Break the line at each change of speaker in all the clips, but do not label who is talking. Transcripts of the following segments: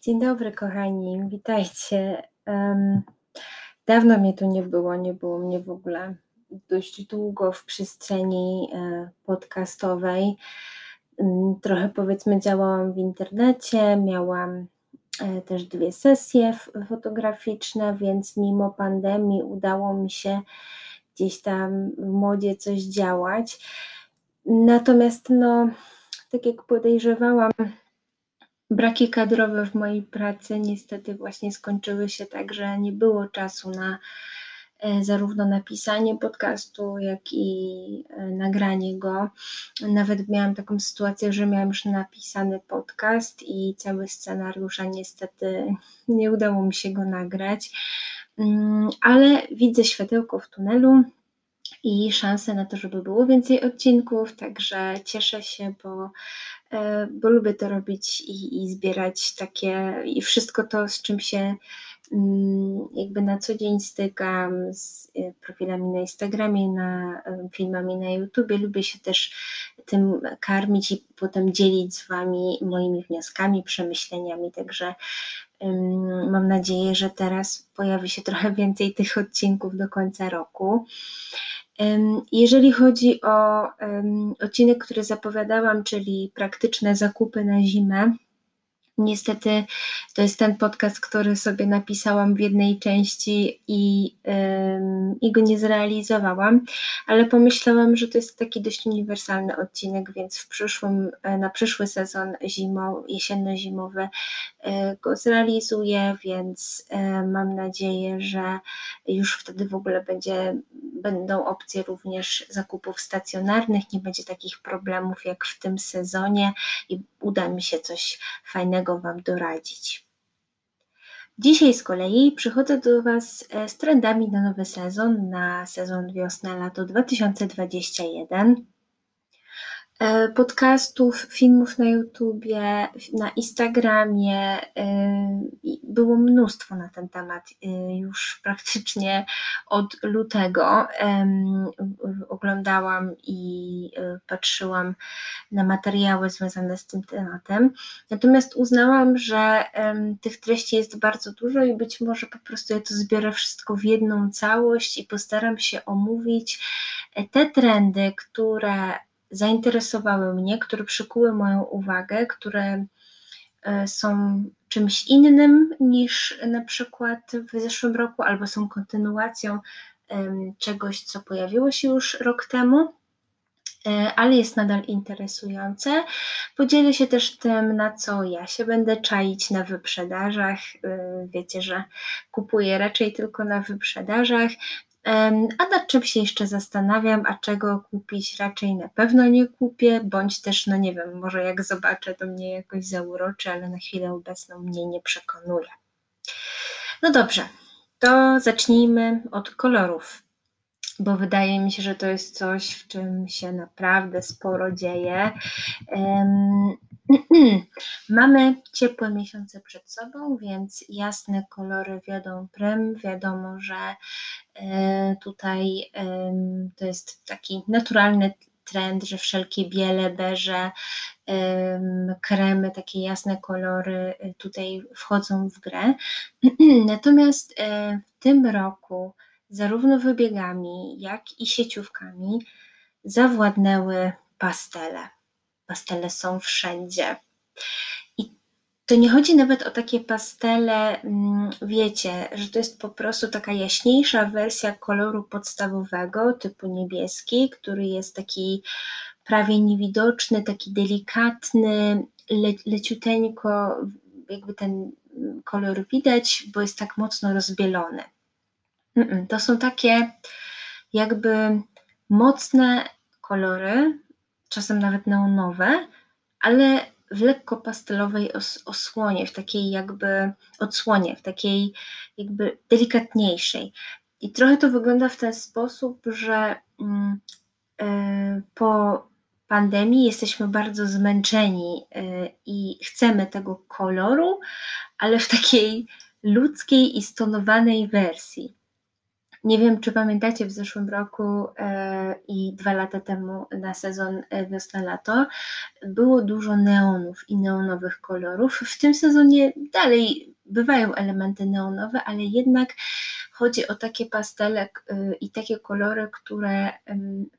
Dzień dobry, kochani, witajcie. Um, dawno mnie tu nie było, nie było mnie w ogóle dość długo w przestrzeni e, podcastowej. Um, trochę powiedzmy działałam w internecie, miałam e, też dwie sesje fotograficzne, więc mimo pandemii udało mi się gdzieś tam w modzie coś działać. Natomiast, no, tak jak podejrzewałam, braki kadrowe w mojej pracy niestety właśnie skończyły się tak, że nie było czasu na e, zarówno napisanie podcastu, jak i e, nagranie go. Nawet miałam taką sytuację, że miałam już napisany podcast i cały scenariusz, a niestety nie udało mi się go nagrać. Mm, ale widzę światełko w tunelu i szanse na to, żeby było więcej odcinków, także cieszę się, bo, bo lubię to robić i, i zbierać takie i wszystko to, z czym się mm, jakby na co dzień stykam z e, profilami na Instagramie, na e, filmami na YouTubie. Lubię się też tym karmić i potem dzielić z Wami moimi wnioskami, przemyśleniami. Także mam nadzieję, że teraz pojawi się trochę więcej tych odcinków do końca roku. Jeżeli chodzi o odcinek, który zapowiadałam, czyli praktyczne zakupy na zimę, Niestety to jest ten podcast, który sobie napisałam w jednej części i, i go nie zrealizowałam, ale pomyślałam, że to jest taki dość uniwersalny odcinek, więc w przyszłym, e, na przyszły sezon zimą, jesienno-zimowy yy, go zrealizuję, więc yy, mam nadzieję, że już wtedy w ogóle będzie, będą opcje również zakupów stacjonarnych, nie będzie takich problemów jak w tym sezonie i uda mi się coś fajnego Wam doradzić. Dzisiaj z kolei przychodzę do Was e, z trendami na nowy sezon, na sezon wiosna-lato 2021. E, podcastów, filmów na YouTubie, na Instagramie. E, było mnóstwo na ten temat e, już praktycznie od lutego. Oglądałam i patrzyłam na materiały związane z tym tematem. Natomiast uznałam, że tych treści jest bardzo dużo i być może po prostu ja to zbiorę wszystko w jedną całość i postaram się omówić te trendy, które zainteresowały mnie, które przykuły moją uwagę, które e, są czymś innym niż na przykład w zeszłym roku, albo są kontynuacją czegoś, co pojawiło się już rok temu, e, ale jest nadal interesujące. Podzielę się też tym, na co ja się będę czaić na wyprzedażach. E, wiecie, że kupuję raczej tylko na wyprzedażach. A nad czym się jeszcze zastanawiam, a czego kupić raczej na pewno nie kupię, bądź też, no nie wiem, może jak zobaczę, to mnie jakoś zauroczy, ale na chwilę obecną mnie nie przekonuje. No dobrze, to zacznijmy od kolorów bo wydaje mi się, że to jest coś, w czym się naprawdę sporo dzieje. Mamy ciepłe miesiące przed sobą, więc jasne kolory wiodą prym. Wiadomo, że e, tutaj to jest taki naturalny trend, że wszelkie biele, beże, kremy, takie jasne kolory e, tutaj wchodzą w grę. Natomiast e, w tym roku zarówno wybiegami, jak i sieciówkami zawładnęły pastele. Pastele są wszędzie. I to nie chodzi nawet o takie pastele, mm, wiecie, że to jest po prostu taka jaśniejsza wersja koloru podstawowego typu niebieski, który jest taki prawie niewidoczny, taki delikatny, le, leciuteńko, jakby ten kolor widać, bo jest tak mocno rozbielony. To są takie jakby mocne kolory, czasem nawet neonowe, ale w lekko pastelowej os osłonie, w takiej jakby odsłonie, w takiej jakby delikatniejszej. I trochę to wygląda w ten sposób, że mm, y, po pandemii jesteśmy bardzo zmęczeni y, i chcemy tego koloru, ale w takiej ludzkiej i stonowanej wersji. Nie wiem, czy pamiętacie w zeszłym roku e, i dwa lata temu na sezon e, wiosna-lato było dużo neonów i neonowych kolorów. W tym sezonie dalej bywają elementy neonowe, ale jednak chodzi o takie pastele e, i takie kolory, które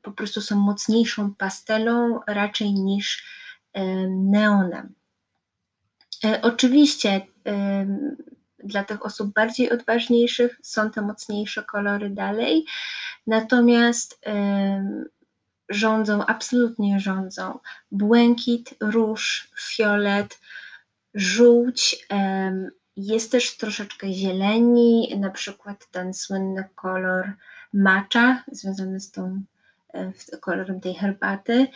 po prostu są mocniejszą pastelą raczej niż neonem. Oczywiście dla tych osób bardziej odważniejszych są te mocniejsze kolory dalej, natomiast rządzą, absolutnie rządzą błękit, róż, fiolet, żółć, jest też troszeczkę zieleni, na przykład ten słynny kolor macza, związany z tą kolorem tej herbaty.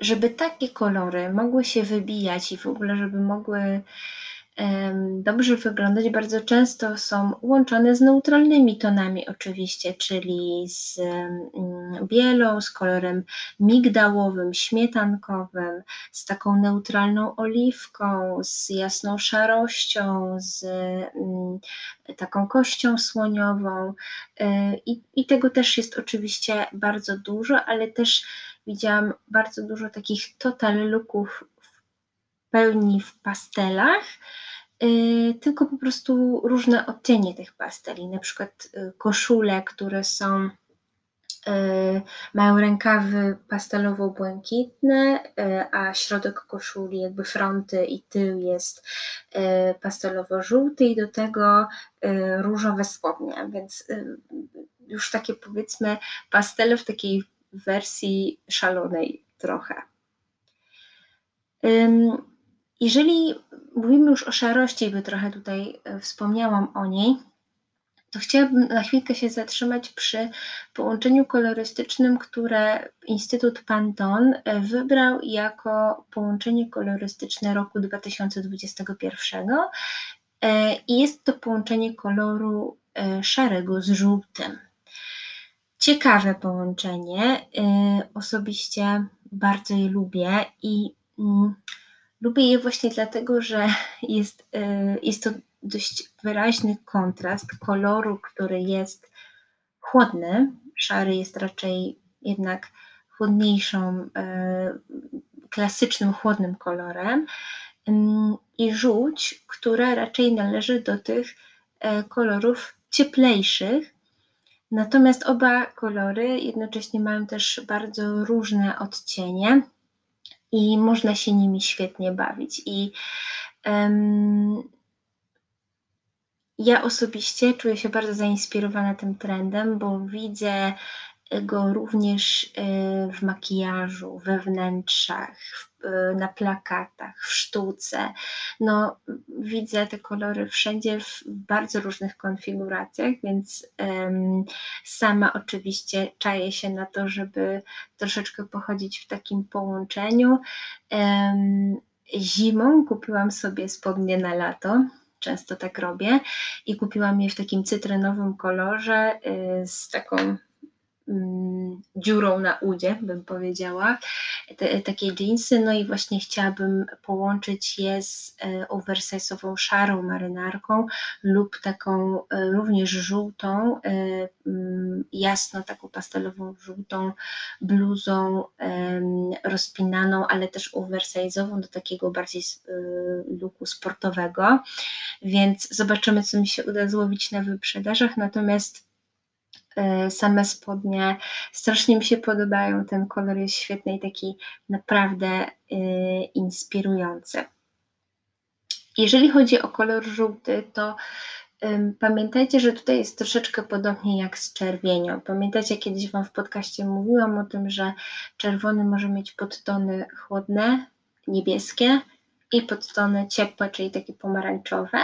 Żeby takie kolory mogły się wybijać i w ogóle, żeby mogły dobrze wyglądać, bardzo często są łączone z neutralnymi tonami, oczywiście, czyli z bielą, z kolorem migdałowym, śmietankowym, z taką neutralną oliwką, z jasną szarością, z taką kością słoniową. Y, I, I tego też jest oczywiście bardzo dużo, ale też widziałam bardzo dużo takich total looków w pełni w pastelach, yy, tylko po prostu różne odcienie tych pasteli, na przykład yy, koszule, które są yy, mają rękawy pastelowo-błękitne, a środek koszuli, jakby fronty i tył jest pastelowo-żółty i do tego różowe spodnie, więc już takie powiedzmy pastele w takiej wersji szalonej trochę. Jeżeli mówimy już o szarości, by trochę tutaj e, wspomniałam o niej, to chciałabym na chwilkę się zatrzymać przy połączeniu kolorystycznym, które Instytut Pantone e, wybrał jako połączenie kolorystyczne roku 2021. E, I jest to połączenie koloru szarego z żółtym. Ciekawe połączenie. Y, osobiście bardzo je lubię i mm, lubię je właśnie dlatego, że jest, y, jest to dość wyraźny kontrast koloru, który jest chłodny. Szary jest raczej jednak chłodniejszą, y, klasycznym, chłodnym kolorem i żółć, która raczej należy do tych kolorów cieplejszych, Natomiast oba kolory jednocześnie mają też bardzo różne odcienie i można się nimi świetnie bawić. I um, ja osobiście czuję się bardzo zainspirowana tym trendem, bo widzę go również e, w makijażu, we wnętrzach, e, na plakatach, w sztuce. No, widzę te kolory wszędzie w bardzo różnych konfiguracjach, więc um, sama oczywiście czaję się na to, żeby troszeczkę pochodzić w takim połączeniu. Um, zimą kupiłam sobie spodnie na lato. Często tak robię i kupiłam je w takim cytrynowym kolorze y, z taką dziurą na udzie, bym powiedziała, te, takie jeansy, no i właśnie chciałabym połączyć je z e, oversize'ową szarą marynarką lub taką e, również żółtą, e, mm, jasno taką pastelową żółtą bluzą rozpinaną, ale też oversize'ową do takiego bardziej looku sportowego, więc zobaczymy, co mi się uda złowić na wyprzedażach, natomiast same spodnie strasznie mi się podobają. Ten kolor jest świetny i taki naprawdę e, inspirujący. Jeżeli chodzi o kolor żółty, to Pamiętajcie, że tutaj jest troszeczkę podobnie jak z czerwienią. Pamiętacie, kiedyś Wam w podcaście mówiłam o tym, że czerwony może mieć podtony chłodne, niebieskie i podtony ciepłe, czyli takie pomarańczowe.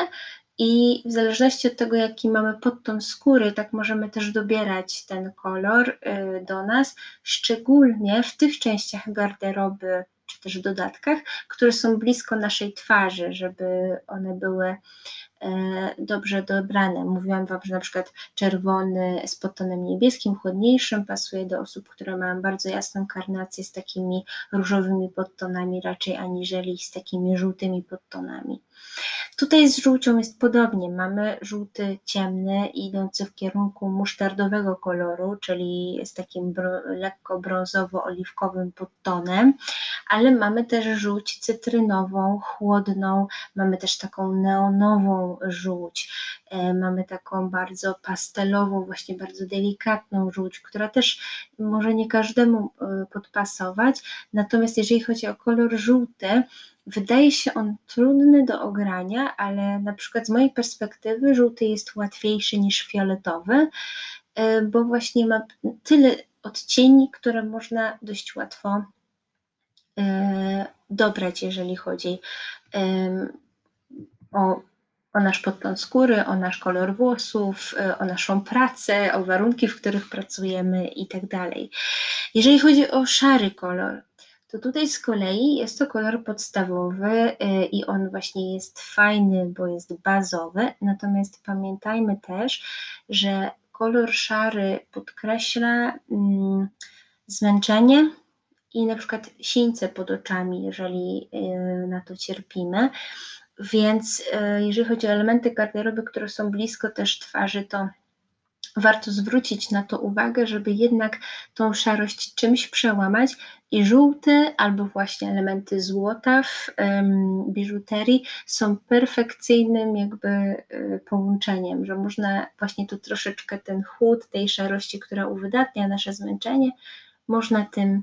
I w zależności od tego, jaki mamy podton skóry, tak możemy też dobierać ten kolor y, do nas, szczególnie w tych częściach garderoby czy też dodatkach, które są blisko naszej twarzy, żeby one były dobrze dobrane. Mówiłam Wam, że na przykład czerwony z podtonem niebieskim, chłodniejszym pasuje do osób, które mają bardzo jasną karnację z takimi różowymi podtonami raczej aniżeli z takimi żółtymi podtonami. Tutaj z żółcią jest podobnie. Mamy żółty ciemny, idący w kierunku musztardowego koloru, czyli z takim bro, lekko brązowo-oliwkowym podtonem, ale mamy też żółć cytrynową, chłodną, mamy też taką neonową żółć, e, mamy taką bardzo pastelową, właśnie bardzo delikatną żółć, która też może nie każdemu e, podpasować, natomiast jeżeli chodzi o kolor żółty, Wydaje się on trudny do ogrania, ale na przykład z mojej perspektywy żółty jest łatwiejszy niż fioletowy, e, bo właśnie ma tyle odcieni, które można dość łatwo dobrać, jeżeli chodzi o, o nasz podgląd skóry, o nasz kolor włosów, e, o naszą pracę, o warunki, w których pracujemy itd. Tak jeżeli chodzi o szary kolor, to tutaj z kolei jest to kolor podstawowy y, i on właśnie jest fajny, bo jest bazowy, natomiast pamiętajmy też, że kolor szary podkreśla mm, zmęczenie i na przykład sińce pod oczami, jeżeli y, na to cierpimy. Więc y, jeżeli chodzi o elementy garderoby, które są blisko też twarzy, to warto zwrócić na to uwagę, żeby jednak tą szarość czymś przełamać. I żółty albo właśnie elementy złota w um, biżuterii są perfekcyjnym jakby y, połączeniem, że można właśnie tu troszeczkę ten chłód tej szarości, która uwydatnia nasze zmęczenie, można tym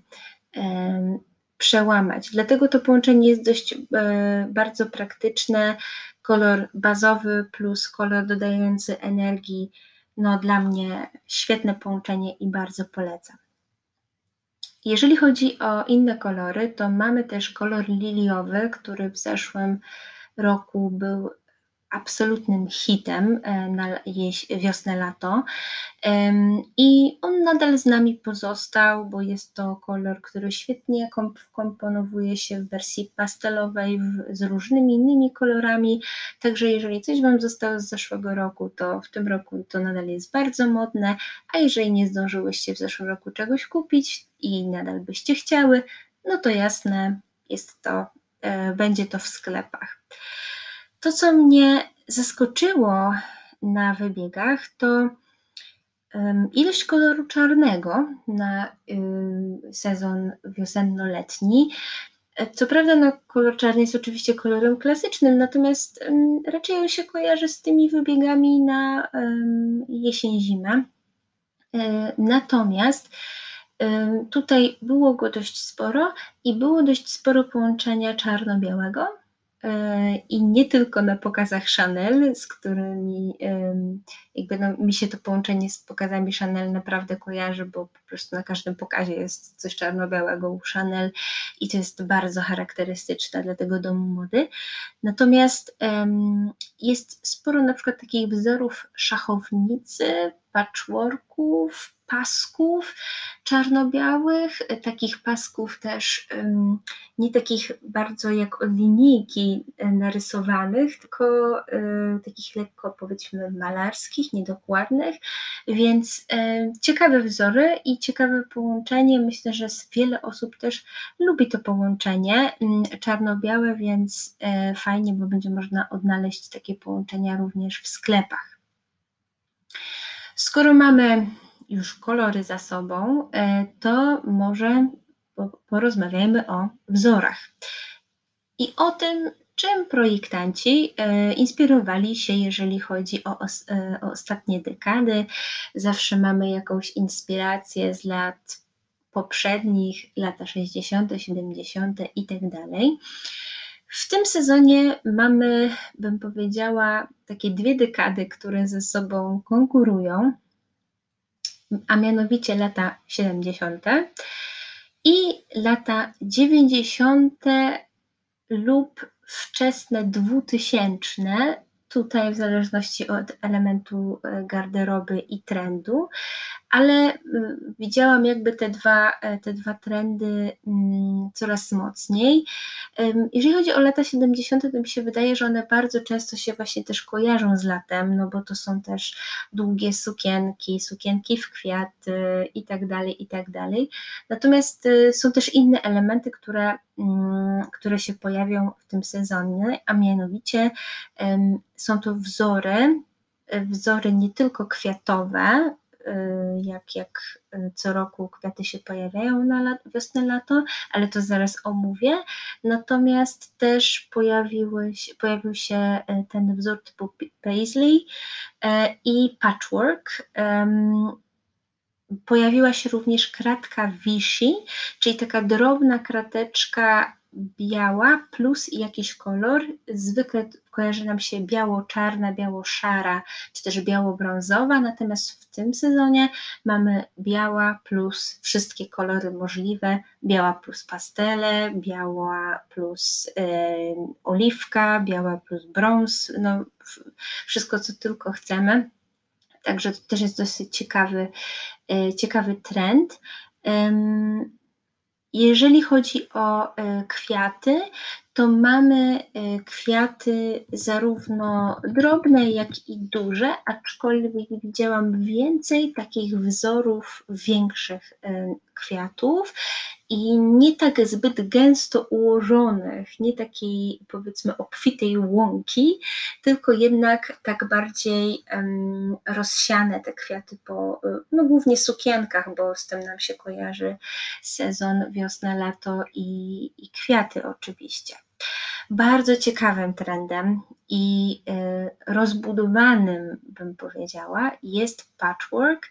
um, przełamać. Dlatego to połączenie jest dość e, bardzo praktyczne. Kolor bazowy plus kolor dodający energii no dla mnie świetne połączenie i bardzo polecam. Jeżeli chodzi o inne kolory, to mamy też kolor liliowy, który w zeszłym roku był absolutnym hitem e, na wiosnę, lato. I on nadal z nami pozostał, bo jest to kolor, który świetnie komponowuje się w wersji pastelowej z różnymi innymi kolorami. Także jeżeli coś Wam zostało z zeszłego roku, to w tym roku to nadal jest bardzo modne. A jeżeli nie zdążyłyście w zeszłym roku czegoś kupić i nadal byście chciały, no to jasne, jest to, e, będzie to w sklepach. To, co mnie zaskoczyło na wybiegach, to ilość koloru czarnego na sezon wiosenno-letni. Co prawda, no, kolor czarny jest oczywiście kolorem klasycznym, natomiast raczej on się kojarzy z tymi wybiegami na jesień-zimę. E, natomiast tutaj było go dość sporo i było dość sporo połączenia czarno-białego i nie tylko na pokazach Chanel, z którymi jakby no, mi się to połączenie z pokazami Chanel naprawdę kojarzy, bo po prostu na każdym pokazie jest coś czarno-białego u Chanel i to jest bardzo charakterystyczne dla tego domu mody. Natomiast jest sporo na przykład takich wzorów szachownicy, patchworków, pasków czarno-białych, takich pasków też nie takich bardzo jak od linijki e, narysowanych, tylko e, takich lekko powiedzmy malarskich, niedokładnych, więc e, ciekawe wzory i ciekawe połączenie. Myślę, że wiele osób też lubi to połączenie mm, czarno-białe, więc fajnie, bo będzie można odnaleźć takie połączenia również w sklepach. Skoro mamy już kolory za sobą, e, to może porozmawiajmy o wzorach i o tym, czym projektanci e, inspirowali się, jeżeli chodzi o, e, o ostatnie dekady. Zawsze mamy jakąś inspirację z lat poprzednich, lata 60., 70. i tak dalej. W tym sezonie mamy, bym powiedziała, takie dwie dekady, które ze sobą konkurują a mianowicie lata 70. i lata 90. lub wczesne 2000, tutaj w zależności od elementu e, garderoby i trendu, ale widziałam jakby te dwa, e, te dwa trendy mm, coraz mocniej. Jeżeli chodzi o lata 70., to mi się wydaje, że one bardzo często się właśnie też kojarzą z latem, no bo to są też długie sukienki, sukienki w kwiaty i tak dalej, i tak dalej. Natomiast y, są też inne elementy, które, mm, które się pojawią w tym sezonie, a mianowicie są to wzory, wzory nie tylko kwiatowe, Y, jak, jak y, co roku kwiaty się pojawiają na lat, wiosnę, lato, ale to zaraz omówię. Natomiast też pojawiły, pojawił się y, ten wzór typu paisley i patchwork. Pojawiła się również kratka Vichy, czyli taka drobna krateczka biała plus jakiś kolor. Zwykle kojarzy nam się biało-czarna, biało-szara, czy też biało-brązowa, natomiast w tym sezonie mamy biała plus wszystkie kolory możliwe, biała plus pastele, biała plus y, oliwka, biała plus brąz, no wszystko co tylko chcemy. Także to też jest dosyć ciekawy, y, ciekawy trend. Jeżeli chodzi o e, kwiaty, to mamy e, kwiaty zarówno drobne, jak i duże, aczkolwiek widziałam więcej takich wzorów większych e, kwiatów i nie tak zbyt gęsto ułożonych, nie takiej powiedzmy obfitej łąki, tylko jednak tak bardziej um, rozsiane te kwiaty po, no głównie sukienkach, bo z tym nam się kojarzy sezon wiosna, lato i, i kwiaty oczywiście. Bardzo ciekawym trendem i y, rozbudowanym, bym powiedziała, jest patchwork,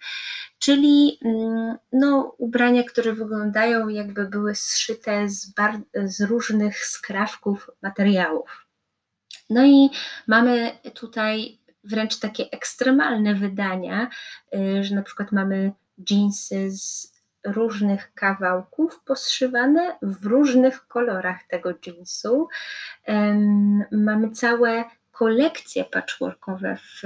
czyli mm, no, ubrania, które wyglądają jakby były zszyte z, z różnych skrawków materiałów. No i mamy tutaj wręcz takie ekstremalne wydania, y, że na przykład mamy jeansy z różnych kawałków poszywane w różnych kolorach tego jeansu. Mamy całe kolekcje patchworkowe w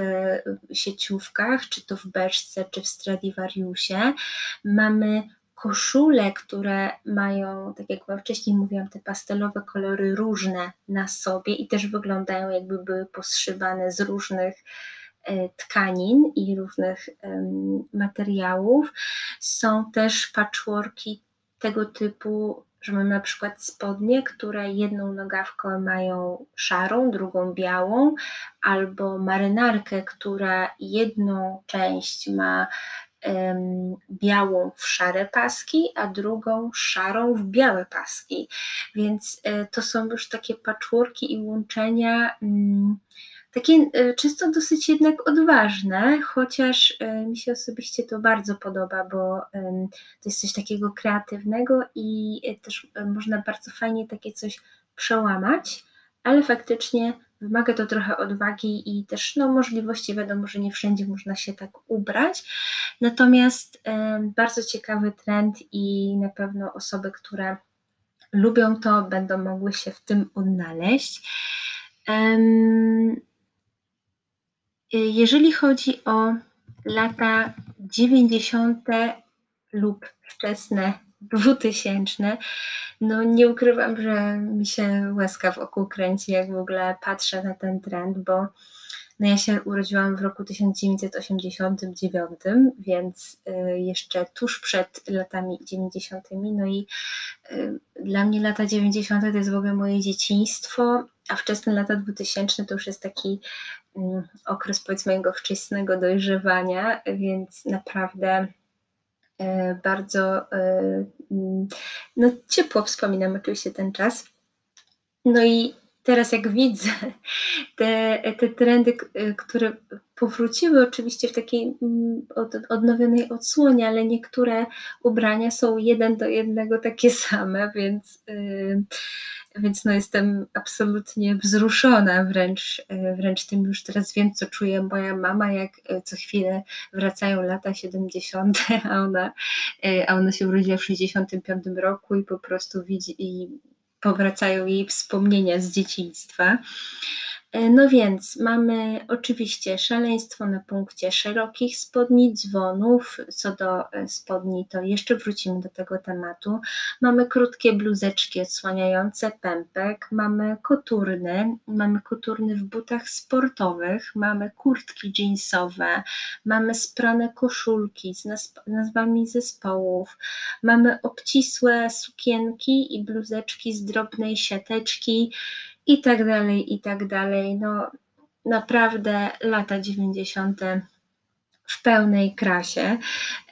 sieciówkach, czy to w Beczce, czy w Stradivariusie. Mamy koszule, które mają, tak jak wcześniej mówiłam, te pastelowe kolory różne na sobie i też wyglądają jakby były poszywane z różnych tkanin i różnych materiałów. Są też patchworki tego typu, że mamy na przykład spodnie, które jedną nogawkę mają szarą, drugą białą, albo marynarkę, która jedną część ma białą w szare paski, a drugą szarą w białe paski. Więc y, to są już takie patchworki i łączenia. Takie e, często dosyć jednak odważne, chociaż e, mi się osobiście to bardzo podoba, bo to jest coś takiego kreatywnego i e, też można bardzo fajnie takie coś przełamać, ale faktycznie wymaga to trochę odwagi i też no, możliwości. Wiadomo, że nie wszędzie można się tak ubrać. Natomiast bardzo ciekawy trend i na pewno osoby, które lubią to, będą mogły się w tym odnaleźć. Jeżeli chodzi o lata 90. lub wczesne 2000, no nie ukrywam, że mi się łezka wokół kręci, jak w ogóle patrzę na ten trend, bo no ja się urodziłam w roku 1989, więc y, jeszcze tuż przed latami 90. No i y, dla mnie lata 90. to jest w ogóle moje dzieciństwo, a wczesne lata 2000 to już jest taki okres powiedzmy mojego wczesnego dojrzewania, więc naprawdę y, bardzo mm, no, ciepło wspominam oczywiście ten czas. No i teraz jak widzę te, te trendy, które powróciły oczywiście w takiej mm, od, odnowionej odsłonie, ale niektóre ubrania są jeden do jednego takie same, więc, więc no jestem absolutnie wzruszona wręcz, yy, wręcz tym już teraz wiem, co czuje moja mama, jak yy, co chwilę wracają lata 70., a ona, yy, a ona się urodziła w 65 roku i po prostu widzi i powracają jej wspomnienia z dzieciństwa. E, no więc mamy oczywiście szaleństwo na punkcie szerokich spodni, dzwonów. Co do e, spodni, to jeszcze wrócimy do tego tematu. Mamy krótkie bluzeczki odsłaniające pępek, mamy koturny, mamy koturny w butach sportowych, mamy kurtki jeansowe, mamy sprane koszulki z nazwami zespołów, mamy obcisłe sukienki i bluzeczki z drobnej siateczki i tak dalej, i tak dalej. No naprawdę lata 90. w pełnej krasie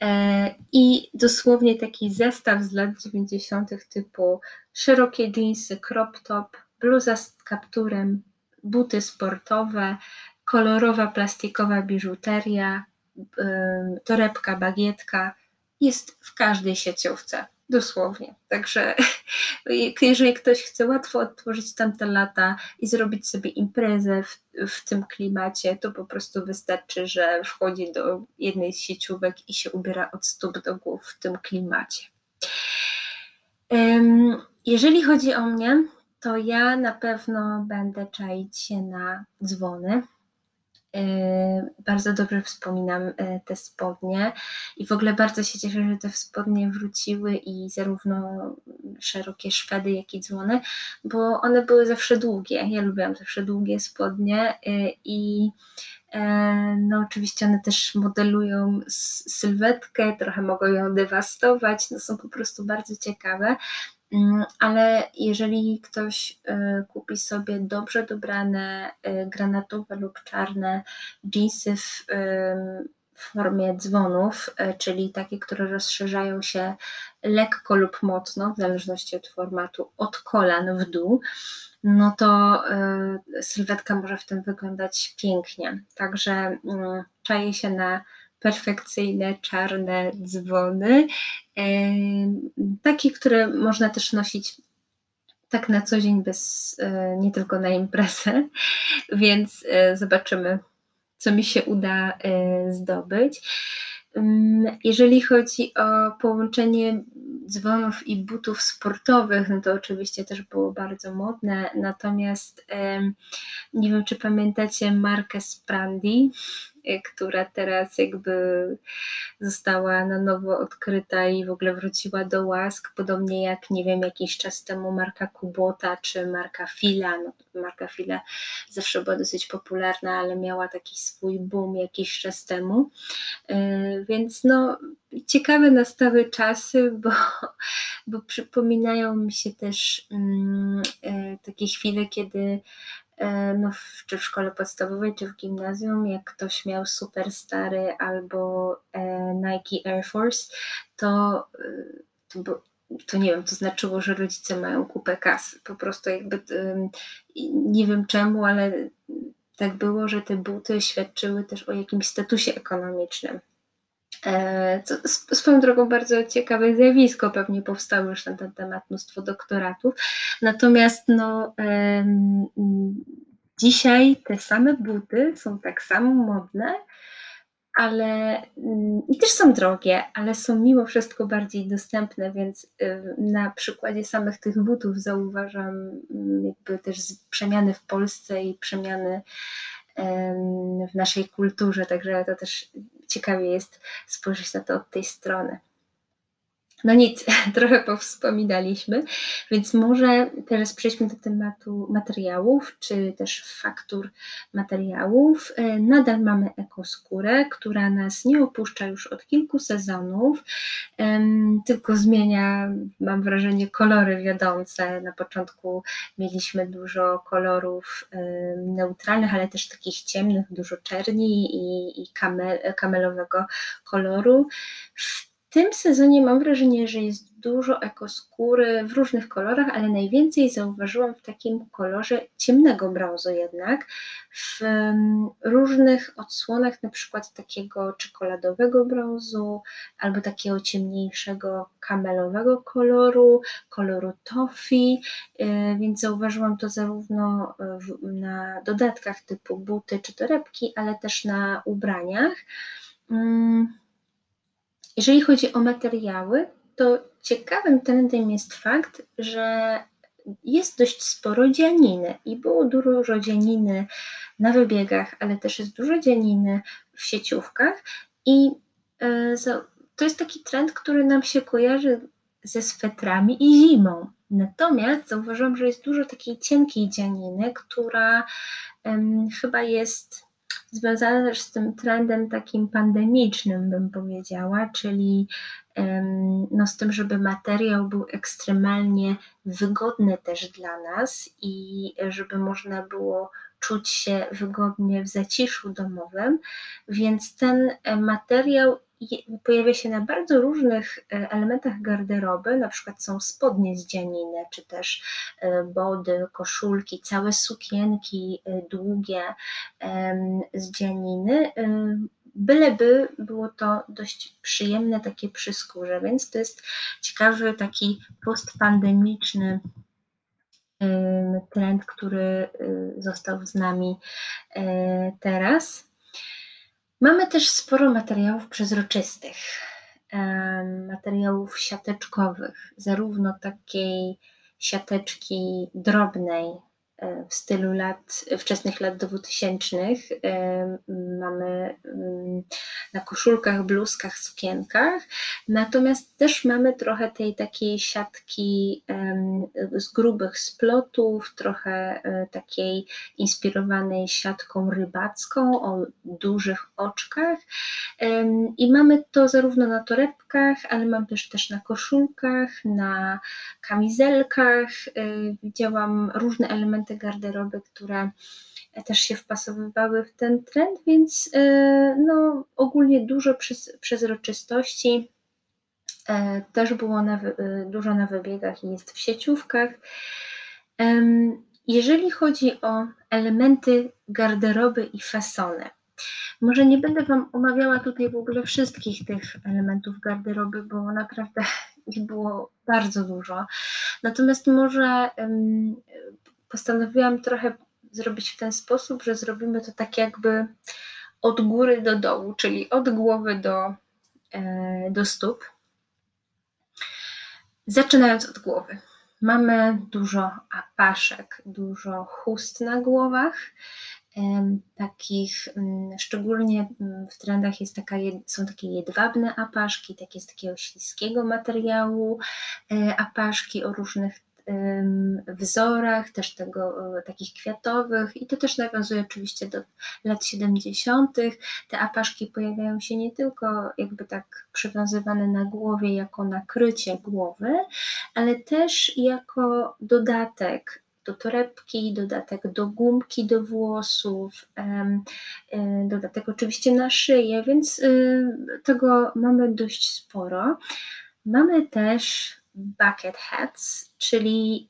e, i dosłownie taki zestaw z lat 90. typu szerokie jeansy, crop top, bluza z kapturem, buty sportowe, kolorowa plastikowa biżuteria, torebka, bagietka jest w każdej sieciówce. Dosłownie. Także jeżeli ktoś chce łatwo odtworzyć tamte lata i zrobić sobie imprezę w, w tym klimacie, to po prostu wystarczy, że wchodzi do jednej z sieciówek i się ubiera od stóp do głów w tym klimacie. Jeżeli chodzi o mnie, to ja na pewno będę czaić się na dzwony bardzo dobrze wspominam e, te spodnie i w ogóle bardzo się cieszę, że te spodnie wróciły i zarówno szerokie szwedy, jak i dzwony, bo one były zawsze długie. Ja lubiłam zawsze długie spodnie e, i no oczywiście one też modelują sylwetkę, trochę mogą ją dewastować, no są po prostu bardzo ciekawe. Mm, ale jeżeli ktoś y, kupi sobie dobrze dobrane y, granatowe lub czarne jeansy w, formie dzwonów, y, czyli takie, które rozszerzają się lekko lub mocno, w zależności od formatu, od kolan w dół, no to sylwetka może w tym wyglądać pięknie. Także mm, czaję się na perfekcyjne czarne dzwony, takie, które można też nosić tak na co dzień, bez, e, nie tylko na imprezę, więc e, zobaczymy, co mi się uda e, zdobyć. Jeżeli chodzi o połączenie dzwonów i butów sportowych, no to oczywiście też było bardzo modne, natomiast nie wiem, czy pamiętacie markę Sprandi, która teraz jakby została na nowo odkryta i w ogóle wróciła do łask, podobnie jak nie wiem, jakiś czas temu marka Kubota czy marka Fila. No, marka Fila zawsze była dosyć popularna, ale miała taki swój boom jakiś czas temu. Yy, więc no, ciekawe nastały czasy, bo, bo przypominają mi się też yy, takie chwile, kiedy E, no, w, czy w szkole podstawowej, czy w gimnazjum, jak ktoś miał super stary albo e, Nike Air Force, to, e, to, to nie wiem, to znaczyło, że rodzice mają kupę kasy. Po prostu jakby nie wiem czemu, ale tak było, że te buty świadczyły też o jakimś statusie ekonomicznym. E, co, swoją drogą bardzo ciekawe zjawisko, pewnie powstało już na ten temat mnóstwo doktoratów. Natomiast no, dzisiaj te same buty są tak samo modne, ale mm, i też są drogie, ale są mimo wszystko bardziej dostępne, więc na przykładzie samych tych butów zauważam mm, jakby też przemiany w Polsce i przemiany w naszej kulturze, także to też ciekawie jest spojrzeć na to od tej strony. No nic, trochę powspominaliśmy, więc może teraz przejdźmy do tematu materiałów, czy też faktur materiałów. E, nadal mamy ekoskórę, która nas nie opuszcza już od kilku sezonów, tylko zmienia, mam wrażenie, kolory wiodące. Na początku mieliśmy dużo kolorów neutralnych, ale też takich ciemnych, dużo czerni i, i kamel, kamelowego koloru. Tym sezonie mam wrażenie, że jest dużo ekoskóry w różnych kolorach, ale najwięcej zauważyłam w takim kolorze ciemnego brązu jednak, w różnych odsłonach, na przykład takiego czekoladowego brązu, albo takiego ciemniejszego kamelowego koloru, koloru toffee, y, więc zauważyłam to zarówno na dodatkach typu buty czy torebki, ale też na ubraniach. Jeżeli chodzi o materiały, to ciekawym trendem jest fakt, że jest dość sporo dzianiny i było dużo dzianiny na wybiegach, ale też jest dużo dzianiny w sieciówkach i e, to jest taki trend, który nam się kojarzy ze swetrami i zimą. Natomiast zauważyłam, że jest dużo takiej cienkiej dzianiny, która um, chyba jest związana też z tym trendem takim pandemicznym, bym powiedziała, czyli no, z tym, żeby materiał był ekstremalnie wygodny też dla nas i żeby można było czuć się wygodnie w zaciszu domowym, więc ten materiał pojawia się na bardzo różnych e, elementach garderoby, na przykład są spodnie z dzianiny, czy też e, body, koszulki, całe sukienki e, długie z dzianiny, byleby było to dość przyjemne takie przy skórze, więc to jest ciekawy taki postpandemiczny trend, który został z nami teraz. Mamy też sporo materiałów przezroczystych, materiałów siateczkowych, zarówno takiej siateczki drobnej, w stylu lat, wczesnych lat 2000. Mamy mm, na koszulkach, bluzkach, sukienkach, natomiast też mamy trochę tej takiej siatki z grubych splotów, trochę e, takiej inspirowanej siatką rybacką o dużych oczkach i mamy to zarówno na torebkach, ale mam też też na koszulkach, na kamizelkach. E, widziałam różne elementy elementy garderoby, które też się wpasowywały w ten trend, więc e, no, ogólnie dużo przezroczystości. E, też było na, e, dużo na wybiegach i jest w sieciówkach. Jeżeli chodzi o elementy garderoby i fasony, może nie będę Wam omawiała tutaj w ogóle wszystkich tych elementów garderoby, bo naprawdę ich było bardzo dużo. Natomiast może postanowiłam trochę zrobić w ten sposób, że zrobimy to tak jakby od góry do dołu, czyli od głowy do, e, do stóp. Zaczynając od głowy. Mamy dużo apaszek, dużo chust na głowach. Takich, mm, szczególnie mm, w trendach jest taka, są takie jedwabne apaszki, takie z takiego śliskiego materiału, e, apaszki o różnych wzorach, też tego, e, takich kwiatowych i to też nawiązuje oczywiście do lat 70. Te apaszki pojawiają się nie tylko jakby tak przywiązywane na głowie jako nakrycie głowy, ale też jako dodatek do torebki, dodatek do gumki do włosów, e, dodatek oczywiście na szyję, więc e, tego mamy dość sporo. Mamy też bucket hats, czyli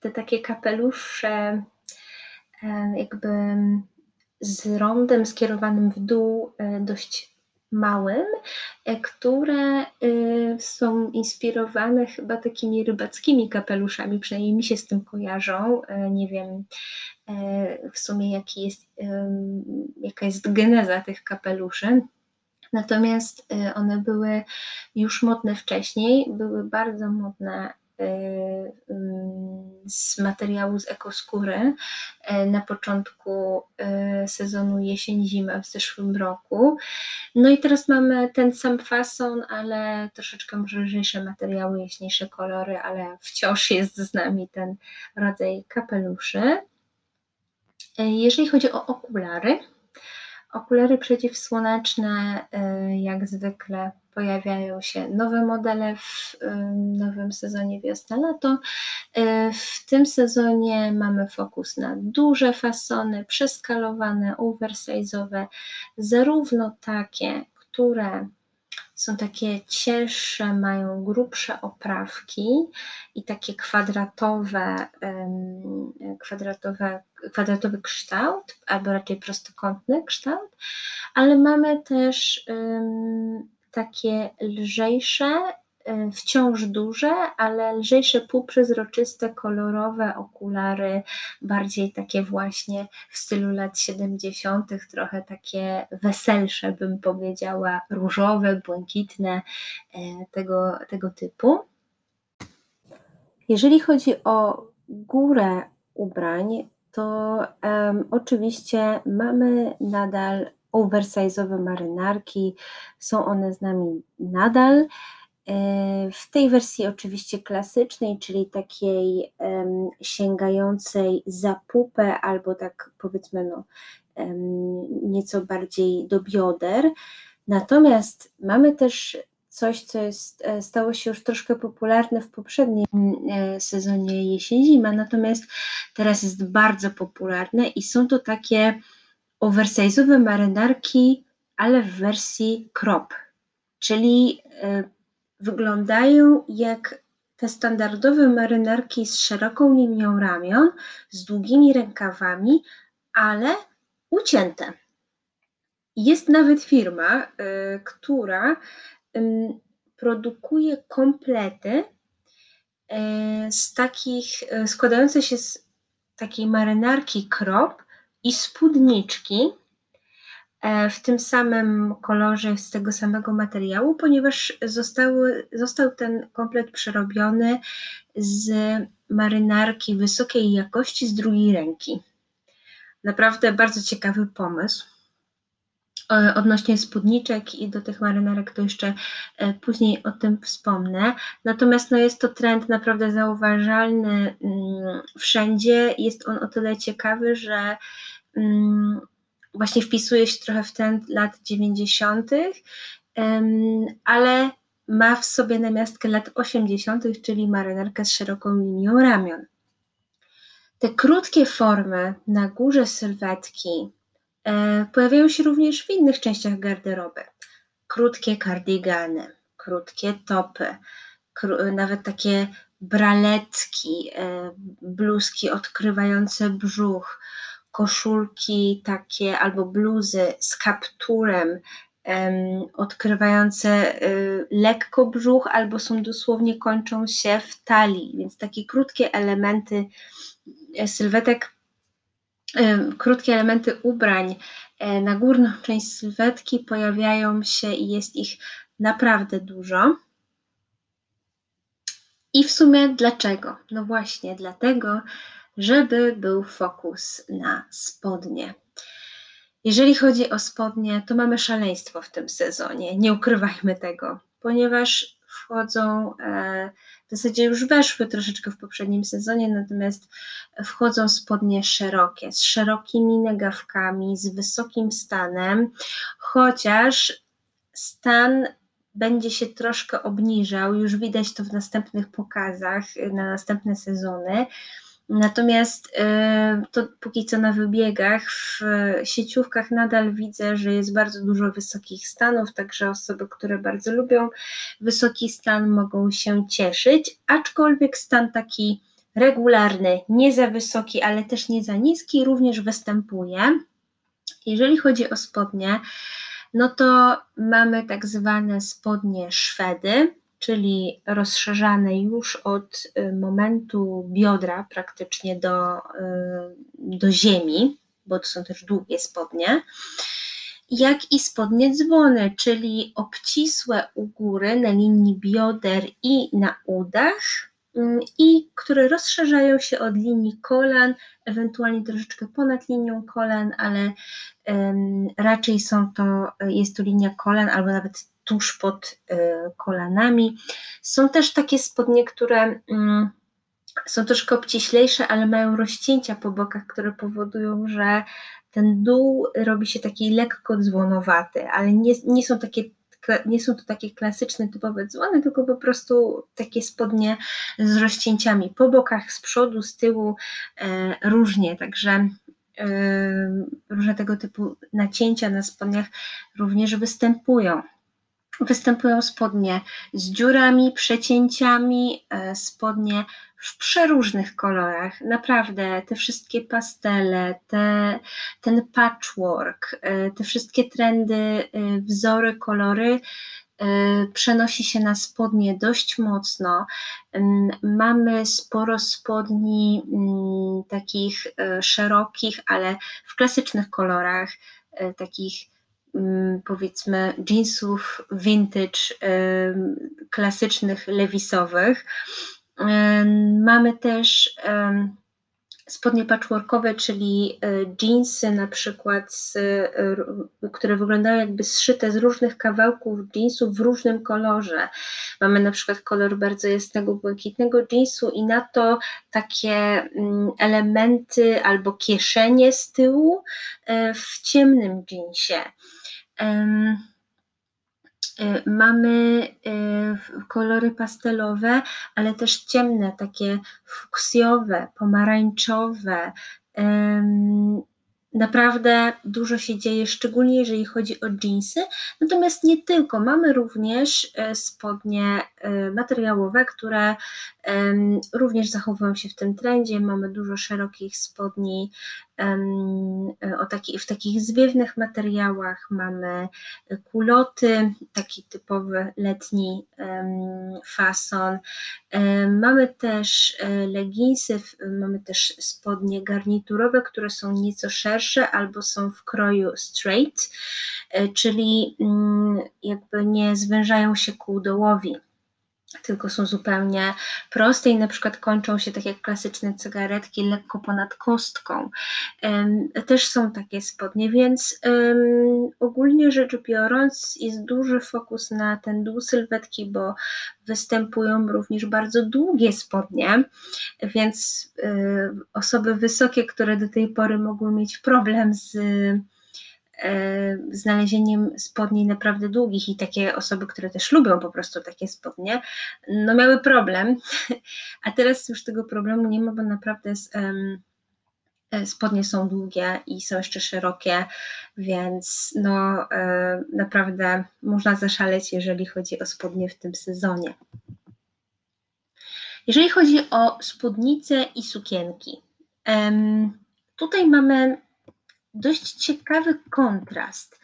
te takie kapelusze jakby z rondem skierowanym w dół e, dość małym, e, które e, są inspirowane chyba takimi rybackimi kapeluszami, przynajmniej mi się z tym kojarzą. Nie wiem w sumie jaki jest, jaka jest geneza tych kapeluszy. Natomiast y, one były już modne wcześniej, były bardzo modne y, z materiału z ekoskóry y, na początku sezonu jesień-zima w zeszłym roku. No i teraz mamy ten sam fason, ale troszeczkę może lżejsze materiały, jaśniejsze kolory, ale wciąż jest z nami ten rodzaj kapeluszy. Jeżeli chodzi o okulary, Okulary przeciwsłoneczne, y, jak zwykle, pojawiają się nowe modele w nowym sezonie wiosna-lato. Y, w tym sezonie mamy fokus na duże fasony, przeskalowane, oversize'owe, zarówno takie, które są takie cięższe, mają grubsze oprawki i takie kwadratowe, kwadratowe, kwadratowy kształt, albo raczej prostokątny kształt, ale mamy też takie lżejsze wciąż duże, ale lżejsze, półprzezroczyste, kolorowe okulary, bardziej takie właśnie w stylu lat 70., trochę takie weselsze, bym powiedziała, różowe, błękitne, y, tego, tego typu. Jeżeli chodzi o górę ubrań, to um, oczywiście mamy nadal oversize'owe marynarki, są one z nami nadal. E, w tej wersji oczywiście klasycznej, czyli takiej sięgającej za pupę albo tak powiedzmy no, nieco bardziej do bioder. Natomiast mamy też coś, co jest, e, stało się już troszkę popularne w poprzednim e, sezonie jesień-zima, natomiast teraz jest bardzo popularne i są to takie oversize'owe marynarki, ale w wersji crop, czyli wyglądają jak te standardowe marynarki z szeroką linią ramion, z długimi rękawami, ale ucięte. Jest nawet firma, y, która produkuje komplety y, z takich, y, składające się z takiej marynarki krop i spódniczki, w tym samym kolorze, z tego samego materiału, ponieważ zostały, został ten komplet przerobiony z marynarki wysokiej jakości z drugiej ręki. Naprawdę bardzo ciekawy pomysł. E, odnośnie spódniczek i do tych marynarek, to jeszcze e, później o tym wspomnę. Natomiast no, jest to trend naprawdę zauważalny mm, wszędzie. Jest on o tyle ciekawy, że mm, właśnie wpisuje się trochę w ten lat 90., ale ma w sobie namiastkę lat 80., czyli marynarkę z szeroką linią ramion. Te krótkie formy na górze sylwetki e, pojawiają się również w innych częściach garderoby. Krótkie kardigany, krótkie topy, nawet takie braletki, e, bluzki odkrywające brzuch, koszulki takie albo bluzy z kapturem, odkrywające y, lekko brzuch, albo są dosłownie kończą się w talii, więc takie krótkie elementy e, sylwetek, krótkie elementy ubrań e, na górną część sylwetki pojawiają się i jest ich naprawdę dużo. I w sumie dlaczego? No właśnie, dlatego, żeby był fokus na spodnie. Jeżeli chodzi o spodnie, to mamy szaleństwo w tym sezonie, nie ukrywajmy tego, ponieważ wchodzą, e, w zasadzie już weszły troszeczkę w poprzednim sezonie, natomiast wchodzą spodnie szerokie, z szerokimi nagawkami, z wysokim stanem, chociaż stan będzie się troszkę obniżał, już widać to w następnych pokazach na następne sezony. Natomiast y, to póki co na wybiegach, w sieciówkach nadal widzę, że jest bardzo dużo wysokich stanów, także osoby, które bardzo lubią wysoki stan, mogą się cieszyć, aczkolwiek stan taki regularny, nie za wysoki, ale też nie za niski, również występuje. Jeżeli chodzi o spodnie, no to mamy tak zwane spodnie Szwedy czyli rozszerzane już od y, momentu biodra praktycznie do, y, do ziemi, bo to są też długie spodnie, jak i spodnie dzwony, czyli obcisłe u góry na linii bioder i na udach, mm, i które rozszerzają się od linii kolan, ewentualnie troszeczkę ponad linią kolan, ale um, raczej są to, jest to linia kolan albo nawet tuż pod y, kolanami. Są też takie spodnie, które mm, są troszkę obciślejsze, ale mają rozcięcia po bokach, które powodują, że ten dół robi się taki lekko dzwonowaty, ale nie, nie są takie nie są to takie klasyczne, typowe dzwony, tylko po prostu takie spodnie z rozcięciami po bokach, z przodu, z tyłu, e, różnie, także e, różne tego typu nacięcia na spodniach również występują. Występują spodnie z dziurami, przecięciami, e, spodnie w przeróżnych kolorach. Naprawdę, te wszystkie pastele, te, ten patchwork, e, te wszystkie trendy, e, wzory, kolory przenosi się na spodnie dość mocno. Mamy sporo spodni mm, takich szerokich, ale w klasycznych kolorach, takich Mm, powiedzmy jeansów vintage, klasycznych, lewisowych. mamy też spodnie patchworkowe, czyli e, jeansy na przykład, z, e, które wyglądają jakby zszyte z różnych kawałków jeansów w różnym kolorze. Mamy na przykład kolor bardzo jasnego, błękitnego jeansu i na to takie mm, elementy albo kieszenie z tyłu e, w ciemnym jeansie. Y, mamy y, kolory pastelowe, ale też ciemne, takie fuksjowe, pomarańczowe, Naprawdę dużo się dzieje, szczególnie jeżeli chodzi o jeansy. Natomiast nie tylko, mamy również e, spodnie e, materiałowe, które również zachowują się w tym trendzie. Mamy dużo szerokich spodni o taki, w takich zwiewnych materiałach. Mamy kuloty, taki typowy letni fason. Mamy też e, leginsy, mamy też spodnie garniturowe, które są nieco szersze albo są w kroju straight, e, czyli mm, jakby nie zwężają się ku dołowi tylko są zupełnie proste i na przykład kończą się tak jak klasyczne cygaretki lekko ponad kostką. Też są takie spodnie, więc ogólnie rzecz biorąc jest duży fokus na ten dół sylwetki, bo występują również bardzo długie spodnie, więc y, osoby wysokie, które do tej pory mogły mieć problem z E, znalezieniem spodni naprawdę długich i takie osoby, które też lubią po prostu takie spodnie, no miały problem, a teraz już tego problemu nie ma, bo naprawdę e, spodnie są długie i są jeszcze szerokie, więc no e, naprawdę można zaszaleć, jeżeli chodzi o spodnie w tym sezonie. Jeżeli chodzi o spódnice i sukienki, tutaj mamy dość ciekawy kontrast.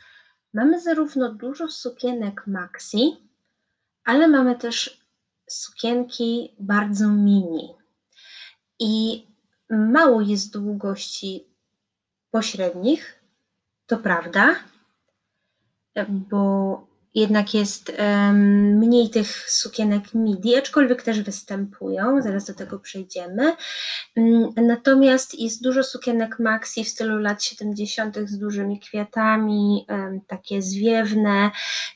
Mamy zarówno dużo sukienek maxi, ale mamy też sukienki bardzo mini. I mało jest długości pośrednich, to prawda, bo jednak jest mniej tych sukienek midi, aczkolwiek też występują, zaraz do tego przejdziemy. Um, natomiast jest dużo sukienek maxi w stylu lat 70. z dużymi kwiatami, takie zwiewne.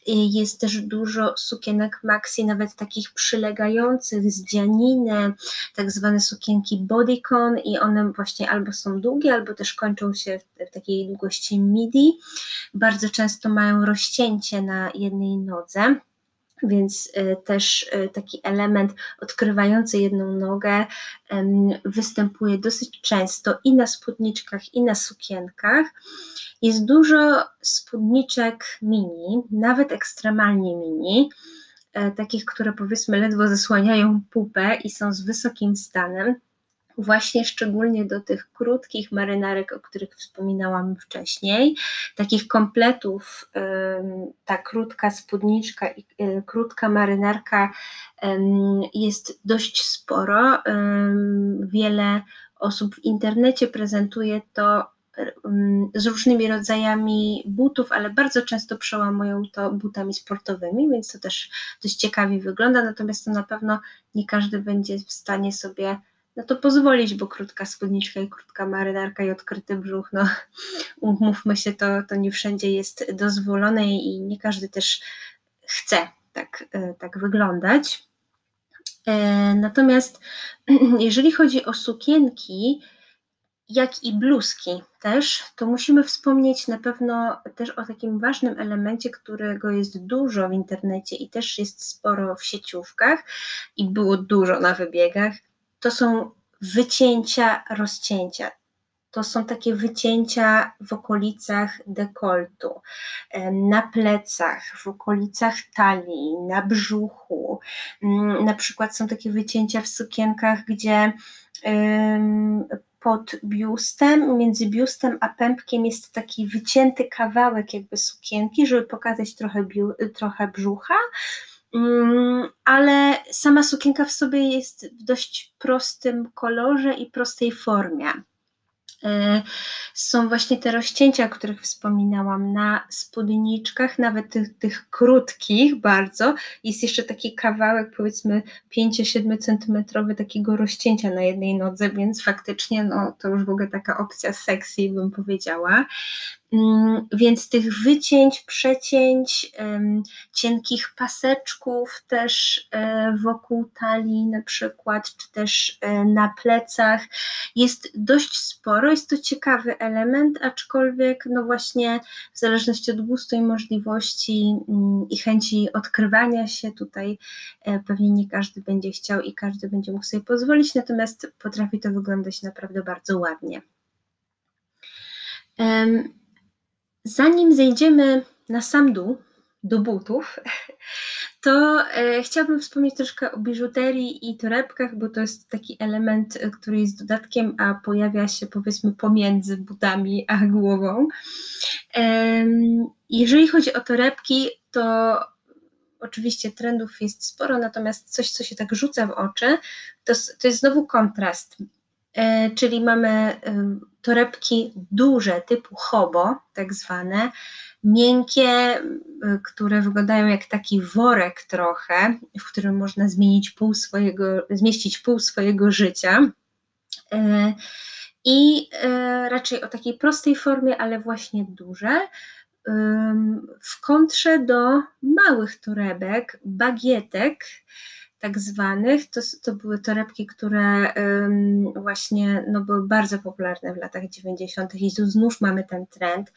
Jest też dużo sukienek maxi, nawet takich przylegających z dzianiny, tak zwane sukienki bodycon i one właśnie albo są długie, albo też kończą się w, takiej długości midi. Bardzo często mają rozcięcie na jednej nodze. Więc e, też e, taki element odkrywający jedną nogę występuje dosyć często i na spódniczkach, i na sukienkach. Jest dużo spódniczek mini, nawet ekstremalnie mini, e, takich, które powiedzmy ledwo zasłaniają pupę i są z wysokim stanem właśnie szczególnie do tych krótkich marynarek, o których wspominałam wcześniej, takich kompletów, ta krótka spódniczka i y, krótka marynarka jest dość sporo. Wiele osób w internecie prezentuje to z różnymi rodzajami butów, ale bardzo często przełamują to butami sportowymi, więc to też dość ciekawie wygląda, natomiast to na pewno nie każdy będzie w stanie sobie no to pozwolić, bo krótka spódniczka i krótka marynarka i odkryty brzuch, no umówmy się, to, to nie wszędzie jest dozwolone i nie każdy też chce tak, e, tak wyglądać. E, natomiast jeżeli chodzi o sukienki, jak i bluzki też, to musimy wspomnieć na pewno też o takim ważnym elemencie, którego jest dużo w internecie i też jest sporo w sieciówkach i było dużo na wybiegach, to są wycięcia, rozcięcia. To są takie wycięcia w okolicach dekoltu, na plecach, w okolicach talii, na brzuchu. Mm, na przykład są takie wycięcia w sukienkach, gdzie pod biustem, między biustem a pępkiem jest taki wycięty kawałek jakby sukienki, żeby pokazać trochę, trochę brzucha ale sama sukienka w sobie jest w dość prostym kolorze i prostej formie. E, są właśnie te rozcięcia, o których wspominałam, na spódniczkach, nawet tych, tych krótkich bardzo. Jest jeszcze taki kawałek, powiedzmy 5-7 centymetrowy takiego rozcięcia na jednej nodze, więc faktycznie no, to już w ogóle taka opcja sexy, bym powiedziała. Mm, więc tych wycięć, przecięć, cienkich paseczków też e, wokół talii na przykład, czy też e, na plecach jest dość sporo. Jest to ciekawy element, aczkolwiek no właśnie w zależności od gustu i możliwości mm, i chęci odkrywania się tutaj e, pewnie nie każdy będzie chciał i każdy będzie mógł sobie pozwolić, natomiast potrafi to wyglądać naprawdę bardzo ładnie. Zanim zejdziemy na sam dół, do butów, to e, chciałabym wspomnieć troszkę o biżuterii i torebkach, bo to jest taki element, e, który jest dodatkiem, a pojawia się powiedzmy pomiędzy butami a głową. E, jeżeli chodzi o torebki, to oczywiście trendów jest sporo, natomiast coś, co się tak rzuca w oczy, to, to jest znowu kontrast. E, czyli mamy e, torebki duże, typu hobo, tak zwane, miękkie, które wyglądają jak taki worek trochę, w którym można zmienić pół swojego, zmieścić pół swojego życia. E, I raczej o takiej prostej formie, ale właśnie duże. W kontrze do małych torebek, bagietek, tak zwanych, to, to były torebki, które właśnie no, były bardzo popularne w latach 90. i tu znów mamy ten trend.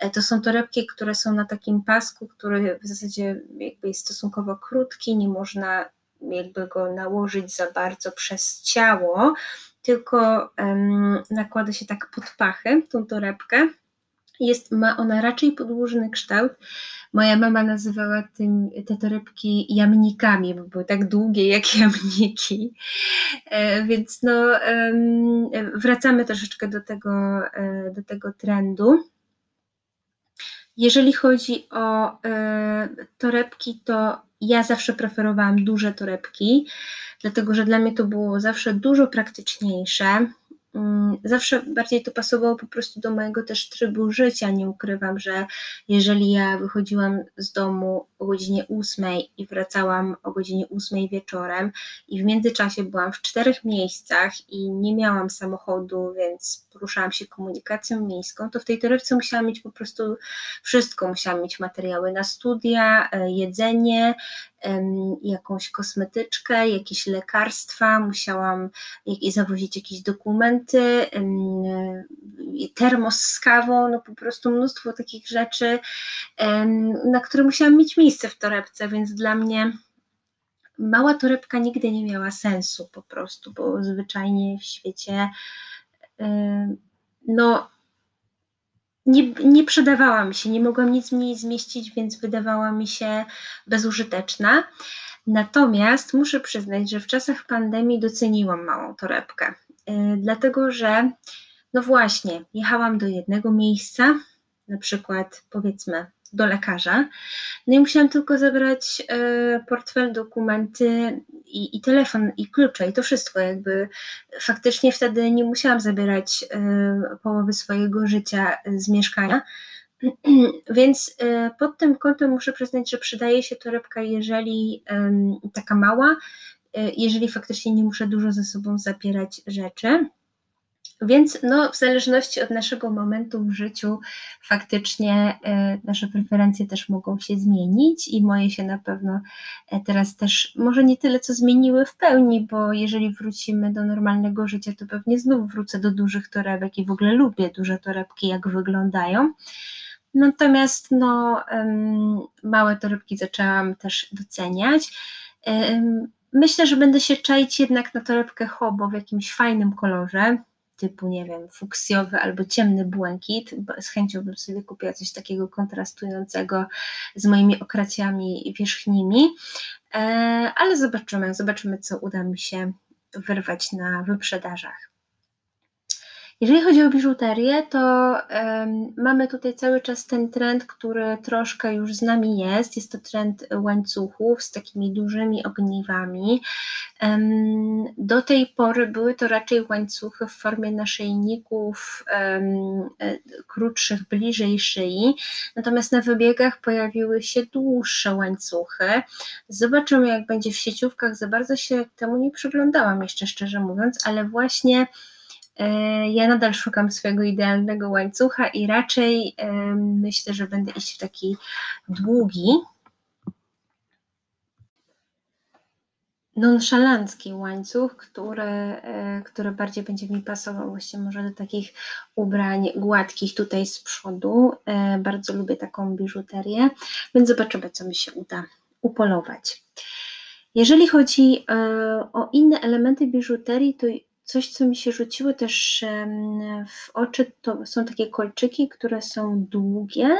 E, to są torebki, które są na takim pasku, który w zasadzie jakby jest stosunkowo krótki, nie można jakby go nałożyć za bardzo przez ciało, tylko um, nakłada się tak pod pachy tą torebkę. Jest, ma ona raczej podłużny kształt, Moja mama nazywała tym, te torebki jamnikami, bo były tak długie jak jamniki. E, więc no, wracamy troszeczkę do tego, e, do tego trendu. Jeżeli chodzi o e, torebki, to ja zawsze preferowałam duże torebki, dlatego że dla mnie to było zawsze dużo praktyczniejsze. Mm, zawsze bardziej to pasowało po prostu do mojego też trybu życia. Nie ukrywam, że jeżeli ja wychodziłam z domu o godzinie 8 i wracałam o godzinie 8 wieczorem. I w międzyczasie byłam w czterech miejscach i nie miałam samochodu, więc poruszałam się komunikacją miejską, to w tej torebce musiałam mieć po prostu wszystko. Musiałam mieć materiały na studia, e, jedzenie, jakąś kosmetyczkę, jakieś lekarstwa, musiałam zawozić jakieś dokumenty, termos z kawą, no po prostu mnóstwo takich rzeczy, na które musiałam mieć miejsce w torebce, więc dla mnie mała torebka nigdy nie miała sensu po prostu, bo zwyczajnie w świecie no nie, nie przydawała mi się, nie mogłam nic w niej zmieścić, więc wydawała mi się bezużyteczna. Natomiast muszę przyznać, że w czasach pandemii doceniłam małą torebkę, yy, dlatego że, no właśnie, jechałam do jednego miejsca, na przykład powiedzmy do lekarza. No i musiałam tylko zabrać e, portfel, dokumenty i, i, telefon i klucze i to wszystko jakby faktycznie wtedy nie musiałam zabierać e, połowy swojego życia z mieszkania. Więc e, pod tym kątem muszę przyznać, że przydaje się torebka, jeżeli taka mała, jeżeli faktycznie nie muszę dużo ze sobą zabierać rzeczy. Więc no, w zależności od naszego momentu w życiu, faktycznie y, nasze preferencje też mogą się zmienić i moje się na pewno e, teraz też może nie tyle co zmieniły w pełni, bo jeżeli wrócimy do normalnego życia, to pewnie znów wrócę do dużych torebek i w ogóle lubię duże torebki, jak wyglądają. Natomiast no, małe torebki zaczęłam też doceniać. Myślę, że będę się czaić jednak na torebkę hobo w jakimś fajnym kolorze typu, nie wiem, fuksjowy albo ciemny błękit. Z chęcią bym sobie kupiła coś takiego kontrastującego z moimi okraciami wierzchnimi, e, ale zobaczymy, zobaczymy, co uda mi się wyrwać na wyprzedażach. Jeżeli chodzi o biżuterię, to um, mamy tutaj cały czas ten trend, który troszkę już z nami jest. Jest to trend łańcuchów z takimi dużymi ogniwami. Um, do tej pory były to raczej łańcuchy w formie naszyjników um, krótszych, bliżej szyi. Natomiast na wybiegach pojawiły się dłuższe łańcuchy. Zobaczymy, jak będzie w sieciówkach. Za bardzo się temu nie przyglądałam jeszcze, szczerze mówiąc, ale właśnie ja nadal szukam swojego idealnego łańcucha i raczej e, myślę, że będę iść w taki długi, nonszalancki łańcuch, który, e, który bardziej będzie mi pasował właśnie może do takich ubrań gładkich tutaj z przodu. Bardzo lubię taką biżuterię, więc zobaczymy, co mi się uda upolować. Jeżeli chodzi o inne elementy biżuterii, to Coś, co mi się rzuciło też w oczy, to są takie kolczyki, które są długie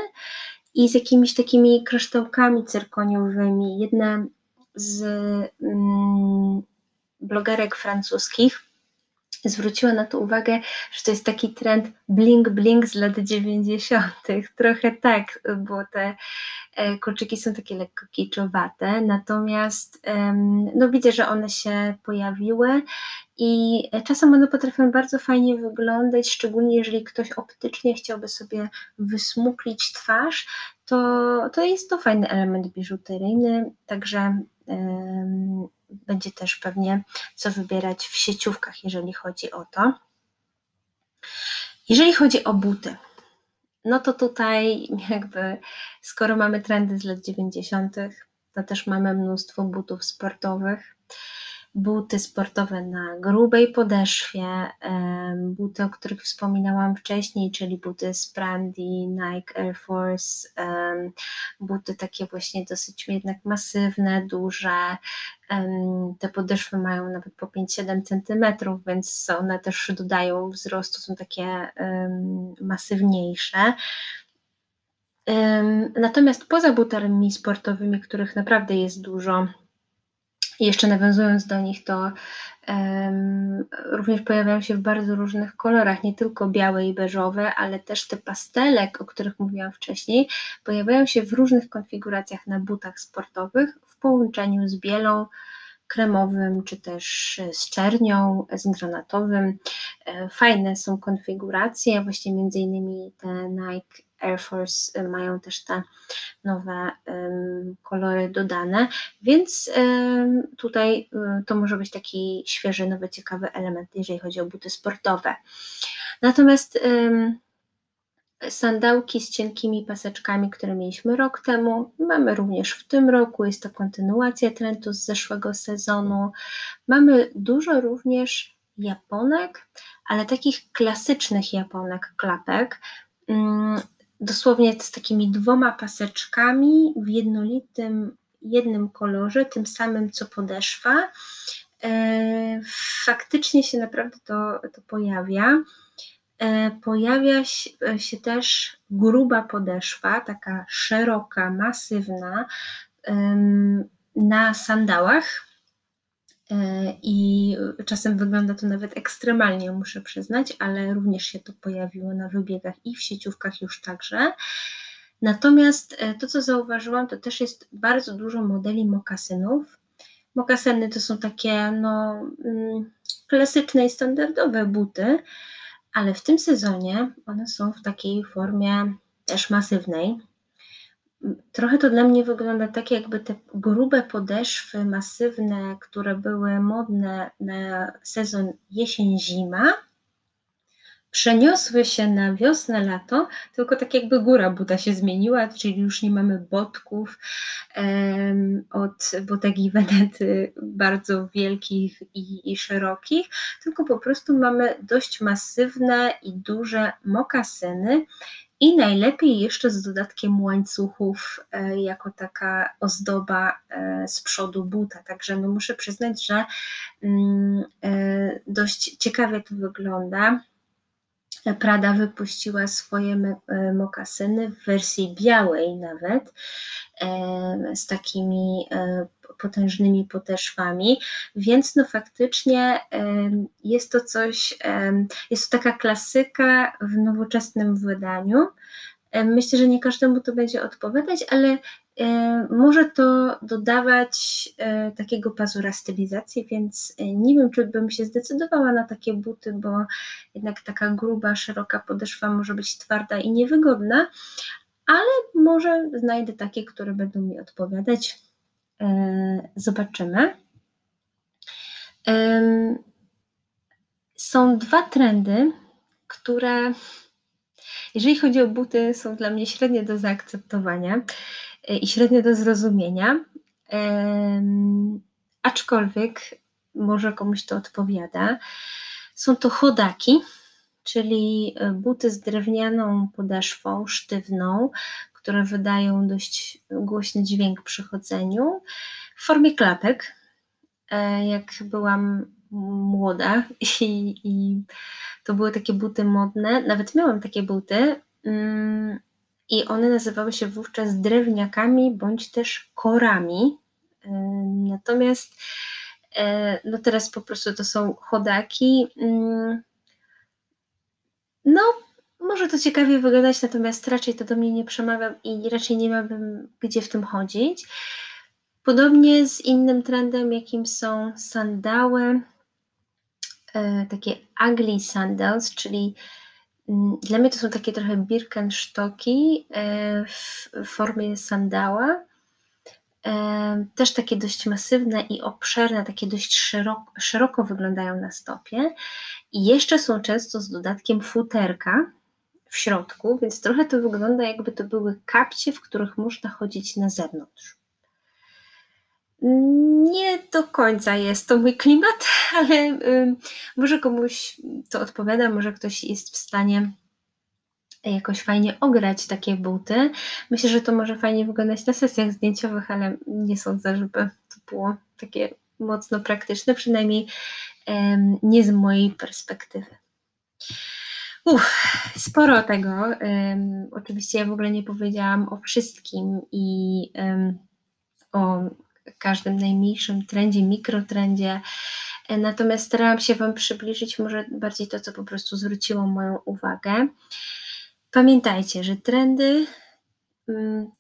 i z jakimiś takimi kryształkami cyrkoniowymi. Jedna z mm, blogerek francuskich zwróciła na to uwagę, że to jest taki trend bling-bling z lat 90. Trochę tak, bo te e, kolczyki są takie lekko kiczowate, natomiast no widzę, że one się pojawiły i czasem one potrafią bardzo fajnie wyglądać, szczególnie jeżeli ktoś optycznie chciałby sobie wysmuklić twarz, to, to jest to fajny element biżuteryjny, także będzie też pewnie co wybierać w sieciówkach, jeżeli chodzi o to. Jeżeli chodzi o buty, no to tutaj jakby skoro mamy trendy z lat 90., to też mamy mnóstwo butów sportowych buty sportowe na grubej podeszwie, buty, o których wspominałam wcześniej, czyli buty z Brandy, Nike Air Force, buty takie właśnie dosyć jednak masywne, duże. Te podeszwy mają nawet po 5-7 cm, więc one też dodają wzrostu, są takie masywniejsze. Natomiast poza butami sportowymi, których naprawdę jest dużo, i jeszcze nawiązując do nich, to um, również pojawiają się w bardzo różnych kolorach, nie tylko białe i beżowe, ale też te pastelek, o których mówiłam wcześniej, pojawiają się w różnych konfiguracjach na butach sportowych w połączeniu z bielą, kremowym, czy też z czernią, z granatowym. E, fajne są konfiguracje, właśnie między innymi te Nike Air Force mają też te nowe um, kolory dodane, więc um, tutaj um, to może być taki świeży, nowy, ciekawy element, jeżeli chodzi o buty sportowe. Natomiast sandałki z cienkimi paseczkami, które mieliśmy rok temu, mamy również w tym roku, jest to kontynuacja trendu z zeszłego sezonu. Mamy dużo również japonek, ale takich klasycznych japonek, klapek, mm, dosłownie z takimi dwoma paseczkami w jednolitym, jednym kolorze, tym samym co podeszwa. E, faktycznie się naprawdę to, to pojawia. E, pojawia się też gruba podeszwa, taka szeroka, masywna na sandałach E, i czasem wygląda to nawet ekstremalnie, muszę przyznać, ale również się to pojawiło na wybiegach i w sieciówkach już także. Natomiast e, to, co zauważyłam, to też jest bardzo dużo modeli mokasynów. Mokasyny to są takie no, mm, klasyczne i standardowe buty, ale w tym sezonie one są w takiej formie też masywnej, Trochę to dla mnie wygląda tak, jakby te grube podeszwy, masywne, które były modne na sezon jesień-zima, przeniosły się na wiosnę, lato, tylko tak jakby góra buta się zmieniła, czyli już nie mamy botków um, od botegi Wenety bardzo wielkich i, i szerokich, tylko po prostu mamy dość masywne i duże mokasyny i najlepiej jeszcze z dodatkiem łańcuchów, e, jako taka ozdoba e, z przodu buta. Także no muszę przyznać, że mm, e, dość ciekawie to wygląda. Prada wypuściła swoje e, mokasyny w wersji białej nawet, e, z takimi e, potężnymi podeszwami, więc no faktycznie jest to coś, jest to taka klasyka w nowoczesnym wydaniu. Myślę, że nie każdemu to będzie odpowiadać, ale może to dodawać e, takiego pazura stylizacji, więc e, nie wiem, czy bym się zdecydowała na takie buty, bo jednak taka gruba, szeroka podeszwa może być twarda i niewygodna, ale może znajdę takie, które będą mi odpowiadać. Zobaczymy. Są dwa trendy, które, jeżeli chodzi o buty, są dla mnie średnie do zaakceptowania. E, i średnio do zrozumienia. Aczkolwiek może komuś to odpowiada. Są to chodaki, czyli e, buty z drewnianą podeszwą, sztywną, które wydają dość głośny dźwięk przy chodzeniu, w formie klapek. E, jak byłam młoda i, i to były takie buty modne, nawet miałam takie buty, mm, i one nazywały się wówczas drewniakami bądź też korami. E, natomiast e, no teraz po prostu to są chodaki. Mm, no, może to ciekawie wyglądać, natomiast raczej to do mnie nie przemawia i raczej nie miałabym gdzie w tym chodzić. Podobnie z innym trendem, jakim są sandały, e, takie ugly sandals, czyli dla mnie to są takie trochę Birkenstocki e, w formie sandała. E, też takie dość masywne i obszerne, takie dość szeroko, szeroko wyglądają na stopie. I jeszcze są często z dodatkiem futerka w środku, więc trochę to wygląda jakby to były kapcie, w których można chodzić na zewnątrz. Nie do końca jest to mój klimat, ale może komuś to odpowiada, może ktoś jest w stanie jakoś fajnie ograć takie buty. Myślę, że to może fajnie wyglądać na sesjach zdjęciowych, ale nie sądzę, żeby to było takie mocno praktyczne, przynajmniej nie z mojej perspektywy. Uff, sporo tego. oczywiście ja w ogóle nie powiedziałam o wszystkim i o każdym najmniejszym trendzie, mikrotrendzie. E, natomiast starałam się Wam przybliżyć może bardziej to, co po prostu zwróciło moją uwagę. Pamiętajcie, że trendy mm,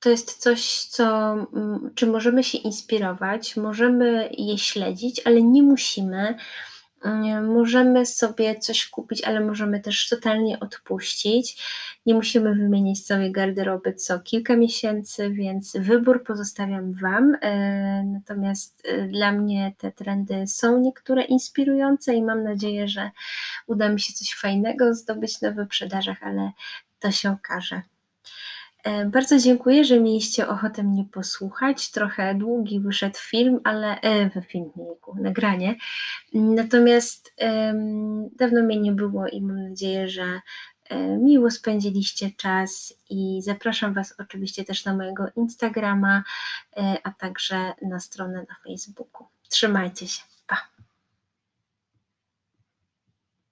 to jest coś, co, mm, czym możemy się inspirować, możemy je śledzić, ale nie musimy. Możemy sobie coś kupić, ale możemy też totalnie odpuścić. Nie musimy wymienić całej garderoby co kilka miesięcy, więc wybór pozostawiam Wam. E, natomiast e, dla mnie te trendy są niektóre inspirujące i mam nadzieję, że uda mi się coś fajnego zdobyć na wyprzedażach, ale to się okaże. E, bardzo dziękuję, że mieliście ochotę mnie posłuchać. Trochę długi wyszedł film, ale e, film, jejku, nagranie. Natomiast e, dawno mnie nie było i mam nadzieję, że e, miło spędziliście czas i zapraszam Was oczywiście też na mojego Instagrama, e, a także na stronę na Facebooku. Trzymajcie się.